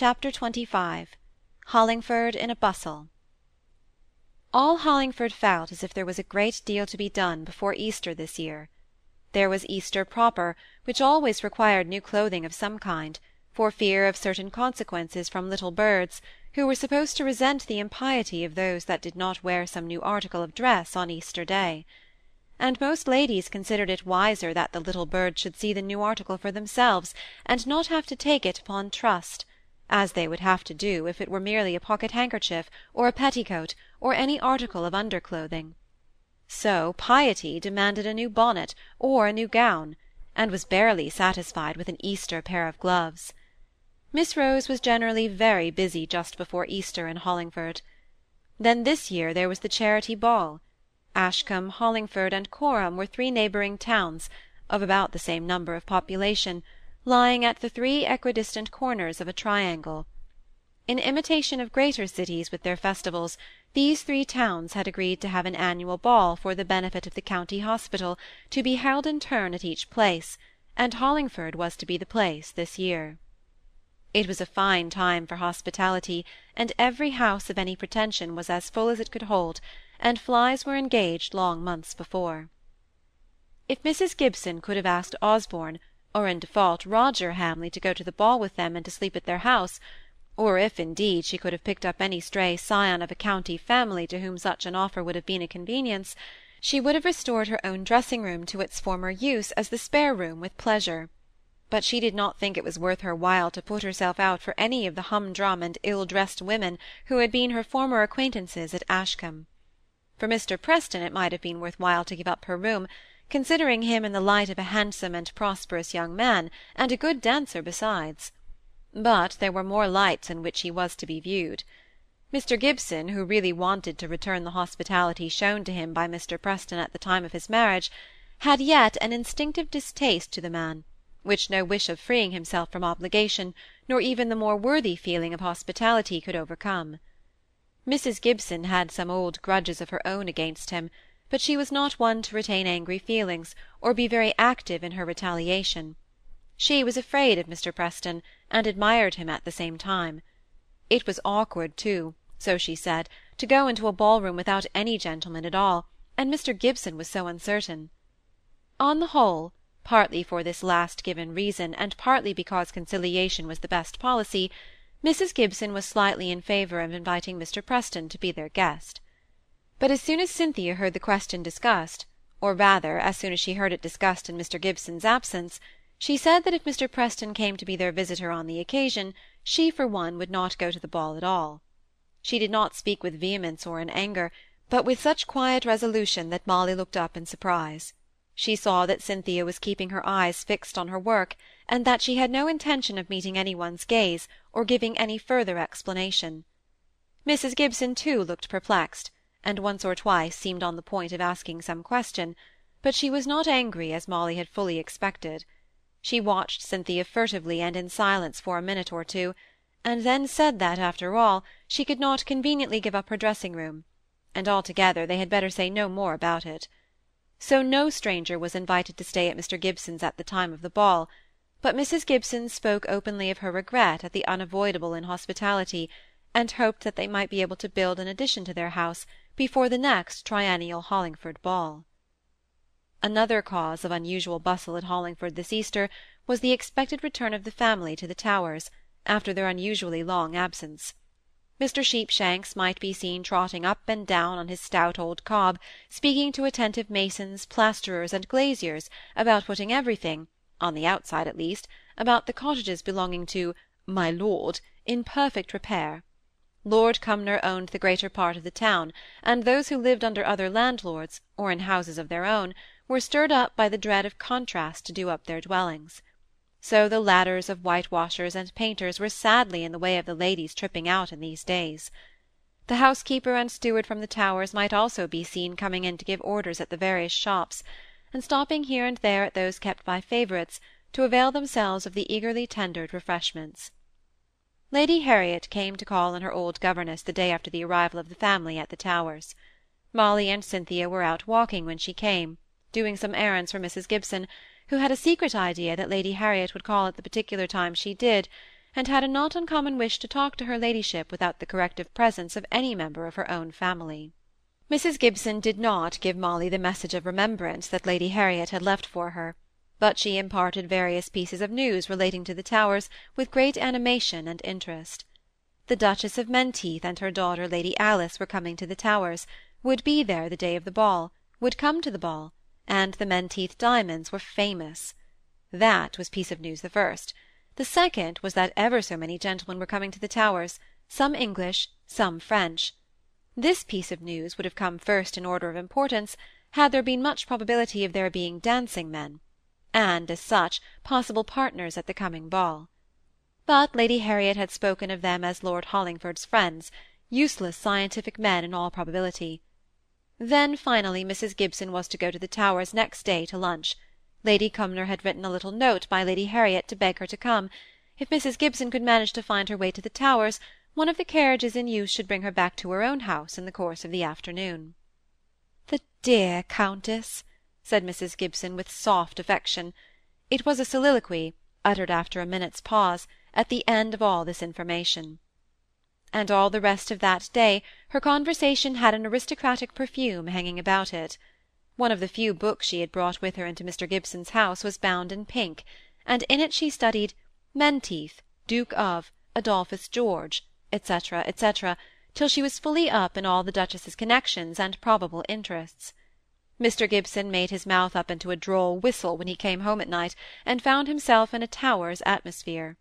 Chapter XXV Hollingford in a bustle All Hollingford felt as if there was a great deal to be done before Easter this year. There was Easter proper, which always required new clothing of some kind, for fear of certain consequences from little birds, who were supposed to resent the impiety of those that did not wear some new article of dress on Easter day. And most ladies considered it wiser that the little birds should see the new article for themselves, and not have to take it upon trust, as they would have to do if it were merely a pocket-handkerchief, or a petticoat, or any article of underclothing. So piety demanded a new bonnet, or a new gown, and was barely satisfied with an Easter pair of gloves. Miss Rose was generally very busy just before Easter in Hollingford. Then this year there was the charity ball. Ashcombe, Hollingford, and Corham were three neighbouring towns, of about the same number of population, lying at the three equidistant corners of a triangle. In imitation of greater cities with their festivals, these three towns had agreed to have an annual ball for the benefit of the county hospital, to be held in turn at each place, and Hollingford was to be the place this year. It was a fine time for hospitality, and every house of any pretension was as full as it could hold, and flies were engaged long months before. If Mrs Gibson could have asked Osborne, or in default Roger Hamley, to go to the ball with them and to sleep at their house, or if, indeed, she could have picked up any stray scion of a county family to whom such an offer would have been a convenience, she would have restored her own dressing-room to its former use as the spare-room with pleasure. But she did not think it was worth her while to put herself out for any of the humdrum and ill-dressed women who had been her former acquaintances at Ashcombe. For Mr. Preston it might have been worth while to give up her room, considering him in the light of a handsome and prosperous young man, and a good dancer besides but there were more lights in which he was to be viewed. Mr. Gibson, who really wanted to return the hospitality shown to him by Mr. Preston at the time of his marriage, had yet an instinctive distaste to the man, which no wish of freeing himself from obligation, nor even the more worthy feeling of hospitality could overcome. Mrs. Gibson had some old grudges of her own against him, but she was not one to retain angry feelings, or be very active in her retaliation. She was afraid of Mr. Preston, and admired him at the same time. It was awkward, too, so she said, to go into a ball-room without any gentleman at all, and Mr. Gibson was so uncertain. On the whole, partly for this last given reason, and partly because conciliation was the best policy, Mrs. Gibson was slightly in favour of inviting Mr. Preston to be their guest. But as soon as Cynthia heard the question discussed, or rather as soon as she heard it discussed in Mr. Gibson's absence, she said that if Mr. Preston came to be their visitor on the occasion, she for one would not go to the ball at all. She did not speak with vehemence or in anger, but with such quiet resolution that Molly looked up in surprise. She saw that Cynthia was keeping her eyes fixed on her work, and that she had no intention of meeting any one's gaze, or giving any further explanation. Mrs. Gibson, too, looked perplexed, and once or twice seemed on the point of asking some question, but she was not angry as Molly had fully expected. She watched Cynthia furtively and in silence for a minute or two, and then said that, after all, she could not conveniently give up her dressing-room, and altogether they had better say no more about it. So no stranger was invited to stay at Mr. Gibson's at the time of the ball, but Mrs. Gibson spoke openly of her regret at the unavoidable inhospitality, and hoped that they might be able to build an addition to their house before the next triennial Hollingford ball. Another cause of unusual bustle at Hollingford this Easter was the expected return of the family to the Towers, after their unusually long absence. Mr. Sheepshanks might be seen trotting up and down on his stout old cob, speaking to attentive masons, plasterers, and glaziers about putting everything, on the outside at least, about the cottages belonging to "my lord" in perfect repair. Lord Cumnor owned the greater part of the town, and those who lived under other landlords, or in houses of their own, were stirred up by the dread of contrast to do up their dwellings. So the ladders of whitewashers and painters were sadly in the way of the ladies tripping out in these days. The housekeeper and steward from the Towers might also be seen coming in to give orders at the various shops, and stopping here and there at those kept by favourites, to avail themselves of the eagerly tendered refreshments. Lady Harriet came to call on her old governess the day after the arrival of the family at the Towers. Molly and Cynthia were out walking when she came doing some errands for Mrs. Gibson, who had a secret idea that Lady Harriet would call at the particular time she did, and had a not uncommon wish to talk to her ladyship without the corrective presence of any member of her own family. Mrs. Gibson did not give Molly the message of remembrance that Lady Harriet had left for her, but she imparted various pieces of news relating to the Towers with great animation and interest. The Duchess of Menteith and her daughter Lady Alice were coming to the Towers, would be there the day of the ball, would come to the ball, and the Menteith diamonds were famous. That was piece of news the first. The second was that ever so many gentlemen were coming to the Towers, some English, some French. This piece of news would have come first in order of importance, had there been much probability of their being dancing men, and, as such, possible partners at the coming ball. But Lady Harriet had spoken of them as Lord Hollingford's friends, useless scientific men in all probability. Then, finally, Mrs. Gibson was to go to the Towers next day to lunch. Lady Cumnor had written a little note by Lady Harriet to beg her to come. If Mrs. Gibson could manage to find her way to the Towers, one of the carriages in use should bring her back to her own house in the course of the afternoon. "The dear Countess!" Said Mrs. Gibson, with soft affection. It was a soliloquy, uttered after a minute's pause, at the end of all this information and all the rest of that day her conversation had an aristocratic perfume hanging about it. One of the few books she had brought with her into Mr. Gibson's house was bound in pink, and in it she studied Menteith, Duke of, Adolphus George, etc., etc., till she was fully up in all the Duchess's connections and probable interests. Mr. Gibson made his mouth up into a droll whistle when he came home at night, and found himself in a Towers atmosphere.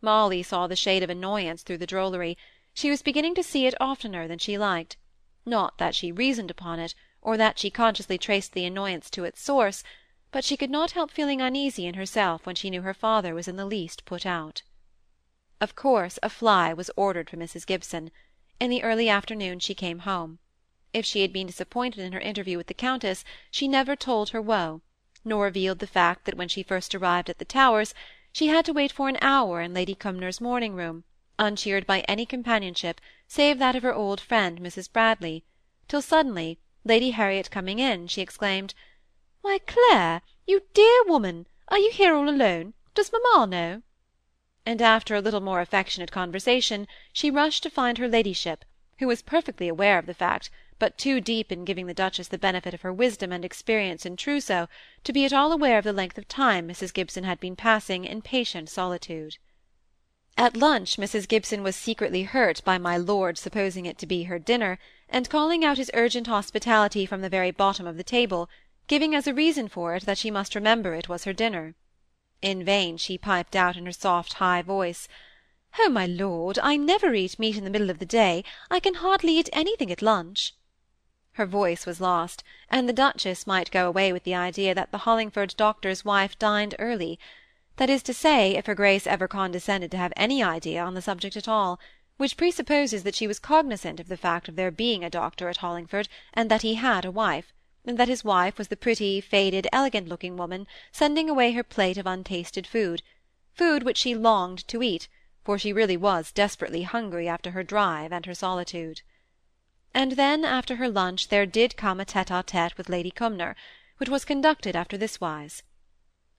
Molly saw the shade of annoyance through the drollery; she was beginning to see it oftener than she liked; not that she reasoned upon it, or that she consciously traced the annoyance to its source, but she could not help feeling uneasy in herself when she knew her father was in the least put out. Of course a fly was ordered for Mrs. Gibson. In the early afternoon she came home. If she had been disappointed in her interview with the Countess, she never told her woe, nor revealed the fact that when she first arrived at the Towers she had to wait for an hour in Lady Cumnor's morning-room, uncheered by any companionship save that of her old friend Mrs. Bradley, till suddenly, Lady Harriet coming in, she exclaimed, "Why, Clare, you dear woman, are you here all alone? Does mamma know?" And after a little more affectionate conversation, she rushed to find her ladyship, who was perfectly aware of the fact, but too deep in giving the Duchess the benefit of her wisdom and experience in trousseau to be at all aware of the length of time Mrs. Gibson had been passing in patient solitude. At lunch Mrs. Gibson was secretly hurt by my lord supposing it to be her dinner, and calling out his urgent hospitality from the very bottom of the table, giving as a reason for it that she must remember it was her dinner. In vain she piped out in her soft high voice, "Oh, my lord, I never eat meat in the middle of the day; I can hardly eat anything at lunch." Her voice was lost, and the Duchess might go away with the idea that the Hollingford doctor's wife dined early; that is to say, if her Grace ever condescended to have any idea on the subject at all, which presupposes that she was cognizant of the fact of there being a doctor at Hollingford, and that he had a wife, and that his wife was the pretty, faded, elegant-looking woman sending away her plate of untasted food, food which she longed to eat, for she really was desperately hungry after her drive and her solitude and then after her lunch there did come a tete-a-tete with Lady Cumnor, which was conducted after this wise.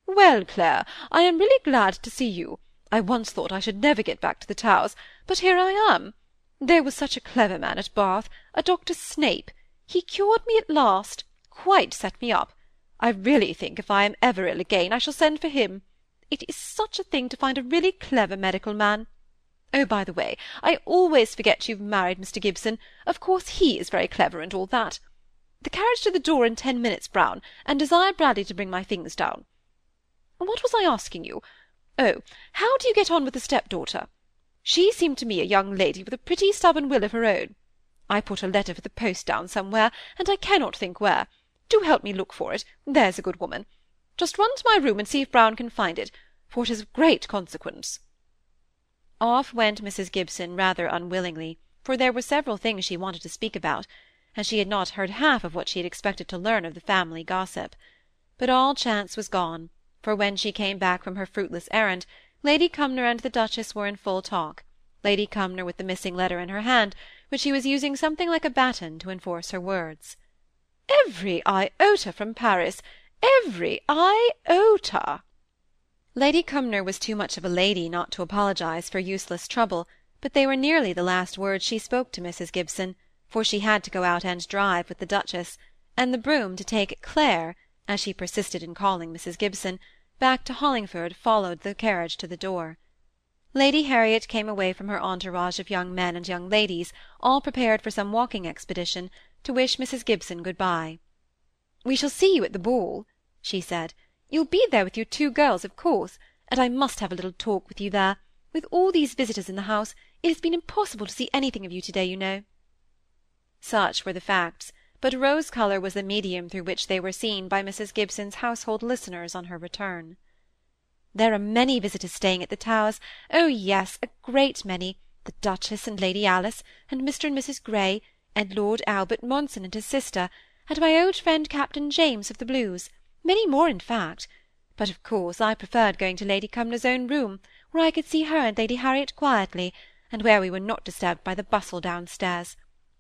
"Well, Clare, I am really glad to see you. I once thought I should never get back to the Towers, but here I am. There was such a clever man at Bath, a Dr. Snape. He cured me at last, quite set me up. I really think if I am ever ill again I shall send for him. It is such a thing to find a really clever medical man. Oh, by the way, I always forget you've married Mr. Gibson. Of course he is very clever and all that. The carriage to the door in ten minutes, Brown, and desire Bradley to bring my things down. What was I asking you? Oh, how do you get on with the step-daughter? She seemed to me a young lady with a pretty stubborn will of her own. I put a letter for the post down somewhere, and I cannot think where. Do help me look for it, there's a good woman. Just run to my room and see if Brown can find it, for it is of great consequence. Off went Mrs. Gibson rather unwillingly, for there were several things she wanted to speak about, and she had not heard half of what she had expected to learn of the family gossip. But all chance was gone, for when she came back from her fruitless errand, Lady Cumnor and the Duchess were in full talk, Lady Cumnor with the missing letter in her hand, which she was using something like a baton to enforce her words. "Every iota from Paris! Every iota!" Lady Cumnor was too much of a lady not to apologize for useless trouble, but they were nearly the last words she spoke to Mrs. Gibson, for she had to go out and drive with the Duchess, and the brougham to take Clare, as she persisted in calling Mrs. Gibson, back to Hollingford followed the carriage to the door. Lady Harriet came away from her entourage of young men and young ladies, all prepared for some walking expedition, to wish Mrs. Gibson good-bye. "We shall see you at the ball," she said. "You'll be there with your two girls, of course, and I must have a little talk with you there. With all these visitors in the house, it has been impossible to see anything of you to-day, you know." Such were the facts, but rose-colour was the medium through which they were seen by Mrs. Gibson's household listeners on her return. "There are many visitors staying at the Towers. Oh yes, a great many. The Duchess and Lady Alice, and Mr. and Mrs. Grey, and Lord Albert Monson and his sister, and my old friend Captain James of the Blues, many more in fact. But of course I preferred going to Lady Cumnor's own room, where I could see her and Lady Harriet quietly, and where we were not disturbed by the bustle downstairs.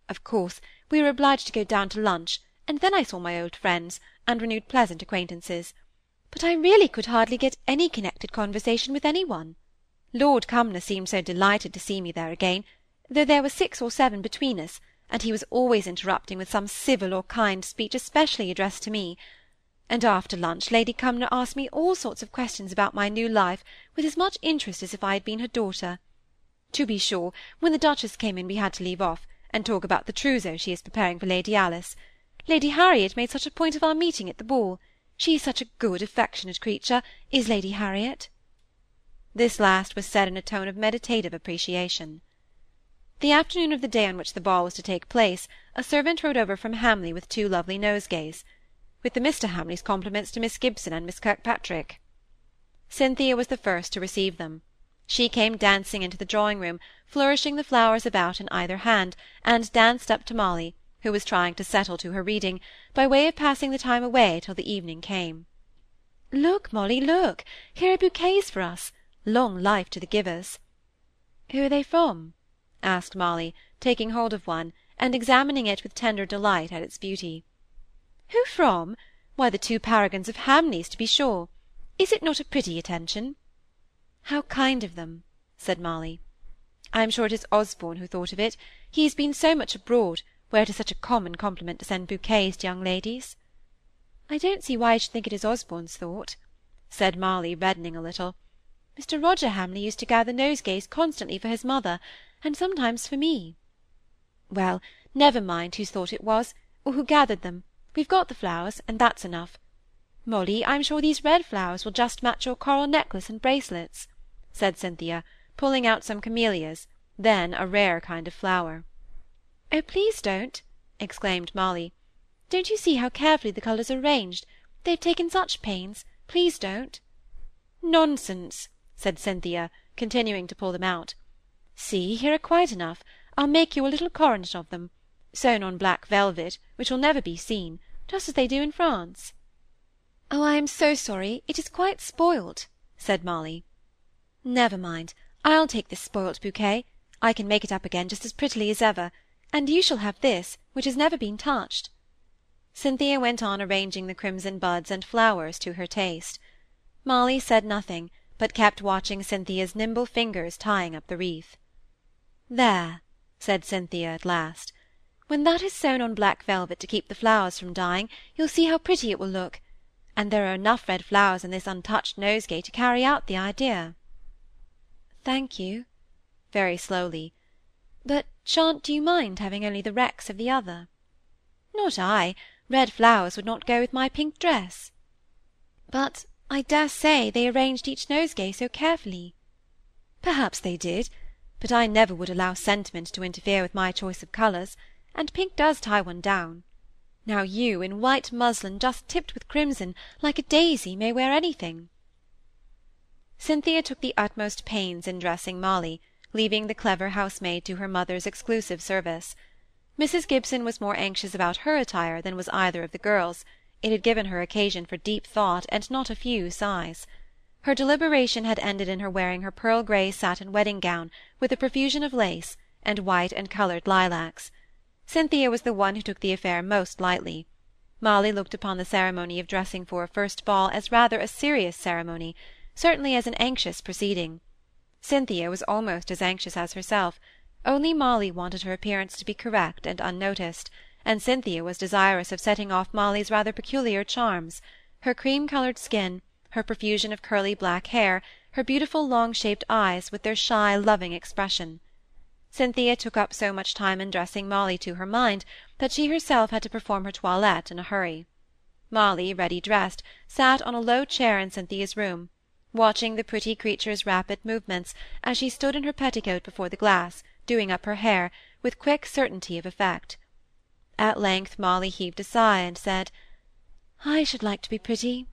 Of course, we were obliged to go down to lunch, and then I saw my old friends, and renewed pleasant acquaintances. But I really could hardly get any connected conversation with any one. Lord Cumnor seemed so delighted to see me there again, though there were six or seven between us, and he was always interrupting with some civil or kind speech especially addressed to me. And after lunch Lady Cumnor asked me all sorts of questions about my new life with as much interest as if I had been her daughter. To be sure, when the Duchess came in we had to leave off, and talk about the trousseau she is preparing for Lady Alice. Lady Harriet made such a point of our meeting at the ball. She is such a good, affectionate creature, is Lady Harriet. This last was said in a tone of meditative appreciation. The afternoon of the day on which the ball was to take place, a servant rode over from Hamley with two lovely nosegays. With the Mr. Hamleys' compliments to Miss Gibson and Miss Kirkpatrick. Cynthia was the first to receive them. She came dancing into the drawing-room, flourishing the flowers about in either hand, and danced up to Molly, who was trying to settle to her reading, by way of passing the time away till the evening came. "Look, Molly, look! Here are bouquets for us. Long life to the givers!" "Who are they from?" asked Molly, taking hold of one, and examining it with tender delight at its beauty. "Who from? Why, the two paragons of Hamleys, to be sure. Is it not a pretty attention?" "How kind of them!" said Molly. "I am sure it is Osborne who thought of it. He has been so much abroad, where it is such a common compliment to send bouquets to young ladies." "I don't see why I should think it is Osborne's thought," said Molly, reddening a little. "Mr. Roger Hamley used to gather nosegays constantly for his mother, and sometimes for me." "Well, never mind whose thought it was, or who gathered them. We've got the flowers, and that's enough. Molly, I'm sure these red flowers will just match your coral necklace and bracelets," said Cynthia, pulling out some camellias, then a rare kind of flower. "Oh, please don't!" exclaimed Molly. "Don't you see how carefully the colours are arranged? They've taken such pains. Please don't." "Nonsense!" said Cynthia, continuing to pull them out. "See, here are quite enough. I'll make you a little coronet of them, sewn on black velvet, which will never be seen, just as they do in France. "Oh, I am so sorry, it is quite spoilt," said Molly. "Never mind, I'll take this spoilt bouquet. I can make it up again just as prettily as ever, and you shall have this, which has never been touched." Cynthia went on arranging the crimson buds and flowers to her taste. Molly said nothing, but kept watching Cynthia's nimble fingers tying up the wreath. "There," said Cynthia at last. "When that is sewn on black velvet to keep the flowers from dying, you'll see how pretty it will look and there are enough red flowers in this untouched nosegay to carry out the idea." "Thank you," very slowly. "But shan't you mind having only the wrecks of the other?" "Not I. Red flowers would not go with my pink dress." "But I dare say they arranged each nosegay so carefully." "Perhaps they did, but I never would allow sentiment to interfere with my choice of colours, and pink does tie one down. Now you, in white muslin just tipped with crimson, like a daisy, may wear anything." Cynthia took the utmost pains in dressing Molly, leaving the clever housemaid to her mother's exclusive service. Mrs. Gibson was more anxious about her attire than was either of the girls; it had given her occasion for deep thought and not a few sighs. Her deliberation had ended in her wearing her pearl grey satin wedding gown, with a profusion of lace, and white and coloured lilacs. Cynthia was the one who took the affair most lightly. Molly looked upon the ceremony of dressing for a first ball as rather a serious ceremony, certainly as an anxious proceeding. Cynthia was almost as anxious as herself, only Molly wanted her appearance to be correct and unnoticed, and Cynthia was desirous of setting off Molly's rather peculiar charms, her cream-coloured skin, her profusion of curly black hair, her beautiful long-shaped eyes, with their shy, loving expression. Cynthia took up so much time in dressing Molly to her mind, that she herself had to perform her toilette in a hurry. Molly, ready dressed, sat on a low chair in Cynthia's room, watching the pretty creature's rapid movements, as she stood in her petticoat before the glass, doing up her hair, with quick certainty of effect. At length Molly heaved a sigh, and said, "I should like to be pretty."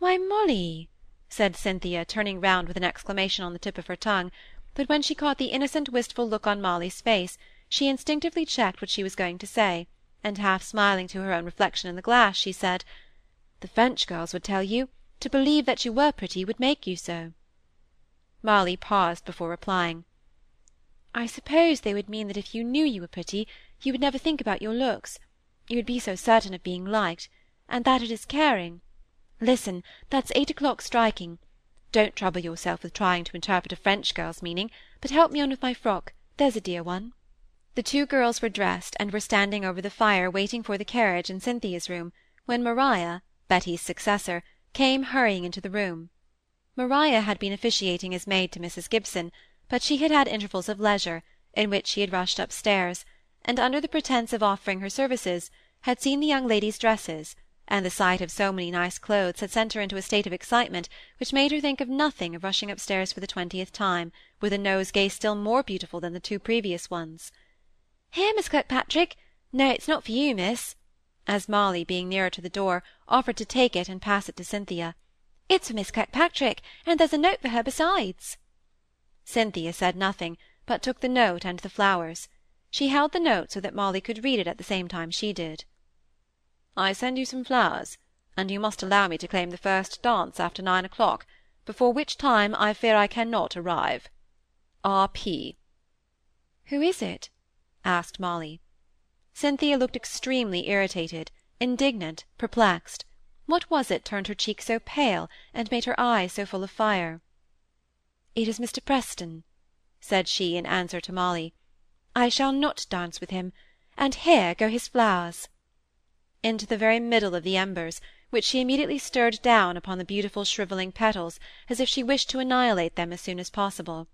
"Why, Molly!" said Cynthia, turning round with an exclamation on the tip of her tongue, but when she caught the innocent wistful look on Molly's face, she instinctively checked what she was going to say, and half smiling to her own reflection in the glass, she said, "The French girls would tell you, to believe that you were pretty would make you so." Molly paused before replying. "I suppose they would mean that if you knew you were pretty, you would never think about your looks. You would be so certain of being liked, and that it is caring. Listen, that's eight o'clock striking. Don't trouble yourself with trying to interpret a French girl's meaning, but help me on with my frock, there's a dear one." The two girls were dressed, and were standing over the fire waiting for the carriage in Cynthia's room, when Maria, Betty's successor, came hurrying into the room. Maria had been officiating as maid to Mrs. Gibson, but she had had intervals of leisure, in which she had rushed upstairs, and under the pretence of offering her services, had seen the young ladies' dresses, and the sight of so many nice clothes had sent her into a state of excitement which made her think of nothing of rushing upstairs for the twentieth time, with a nosegay still more beautiful than the two previous ones. "Here, Miss Kirkpatrick! No, it's not for you, miss," as Molly, being nearer to the door, offered to take it and pass it to Cynthia. "It's for Miss Kirkpatrick, and there's a note for her besides." Cynthia said nothing, but took the note and the flowers. She held the note so that Molly could read it at the same time she did. "I send you some flowers, and you must allow me to claim the first dance after nine o'clock, before which time I fear I cannot arrive. R. P." "Who is it?" asked Molly. Cynthia looked extremely irritated, indignant, perplexed. What was it turned her cheek so pale, and made her eyes so full of fire? "It is Mr. Preston," said she in answer to Molly. "I shall not dance with him, and here go his flowers." Into the very middle of the embers, which she immediately stirred down upon the beautiful shrivelling petals, as if she wished to annihilate them as soon as possible.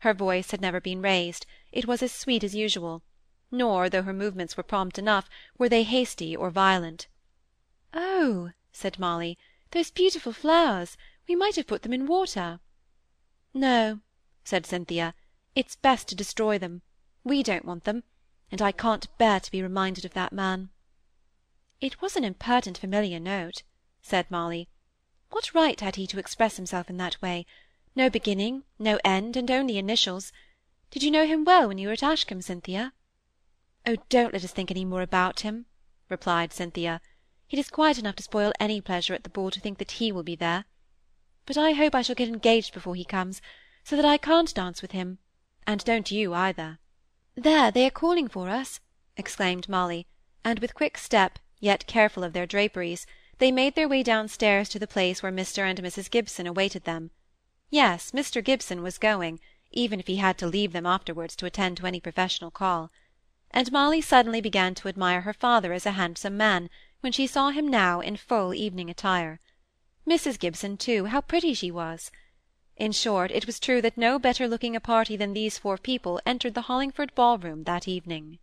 Her voice had never been raised, it was as sweet as usual nor, though her movements were prompt enough, were they hasty or violent. "Oh!" said Molly, "those beautiful flowers! We might have put them in water." "No," said Cynthia, "it's best to destroy them. We don't want them, and I can't bear to be reminded of that man." "It was an impertinent familiar note," said Molly. "What right had he to express himself in that way? No beginning, no end, and only initials. Did you know him well when you were at Ashcombe, Cynthia?" "Oh, don't let us think any more about him," replied Cynthia. "It is quite enough to spoil any pleasure at the ball to think that he will be there. But I hope I shall get engaged before he comes, so that I can't dance with him, and don't you either." "There, they are calling for us!" exclaimed Molly, and with quick step, yet careful of their draperies, they made their way downstairs to the place where Mr. and Mrs. Gibson awaited them. Yes, Mr. Gibson was going, even if he had to leave them afterwards to attend to any professional call and Molly suddenly began to admire her father as a handsome man, when she saw him now in full evening attire. Mrs. Gibson, too, how pretty she was! In short, it was true that no better looking a party than these four people entered the Hollingford ball-room that evening.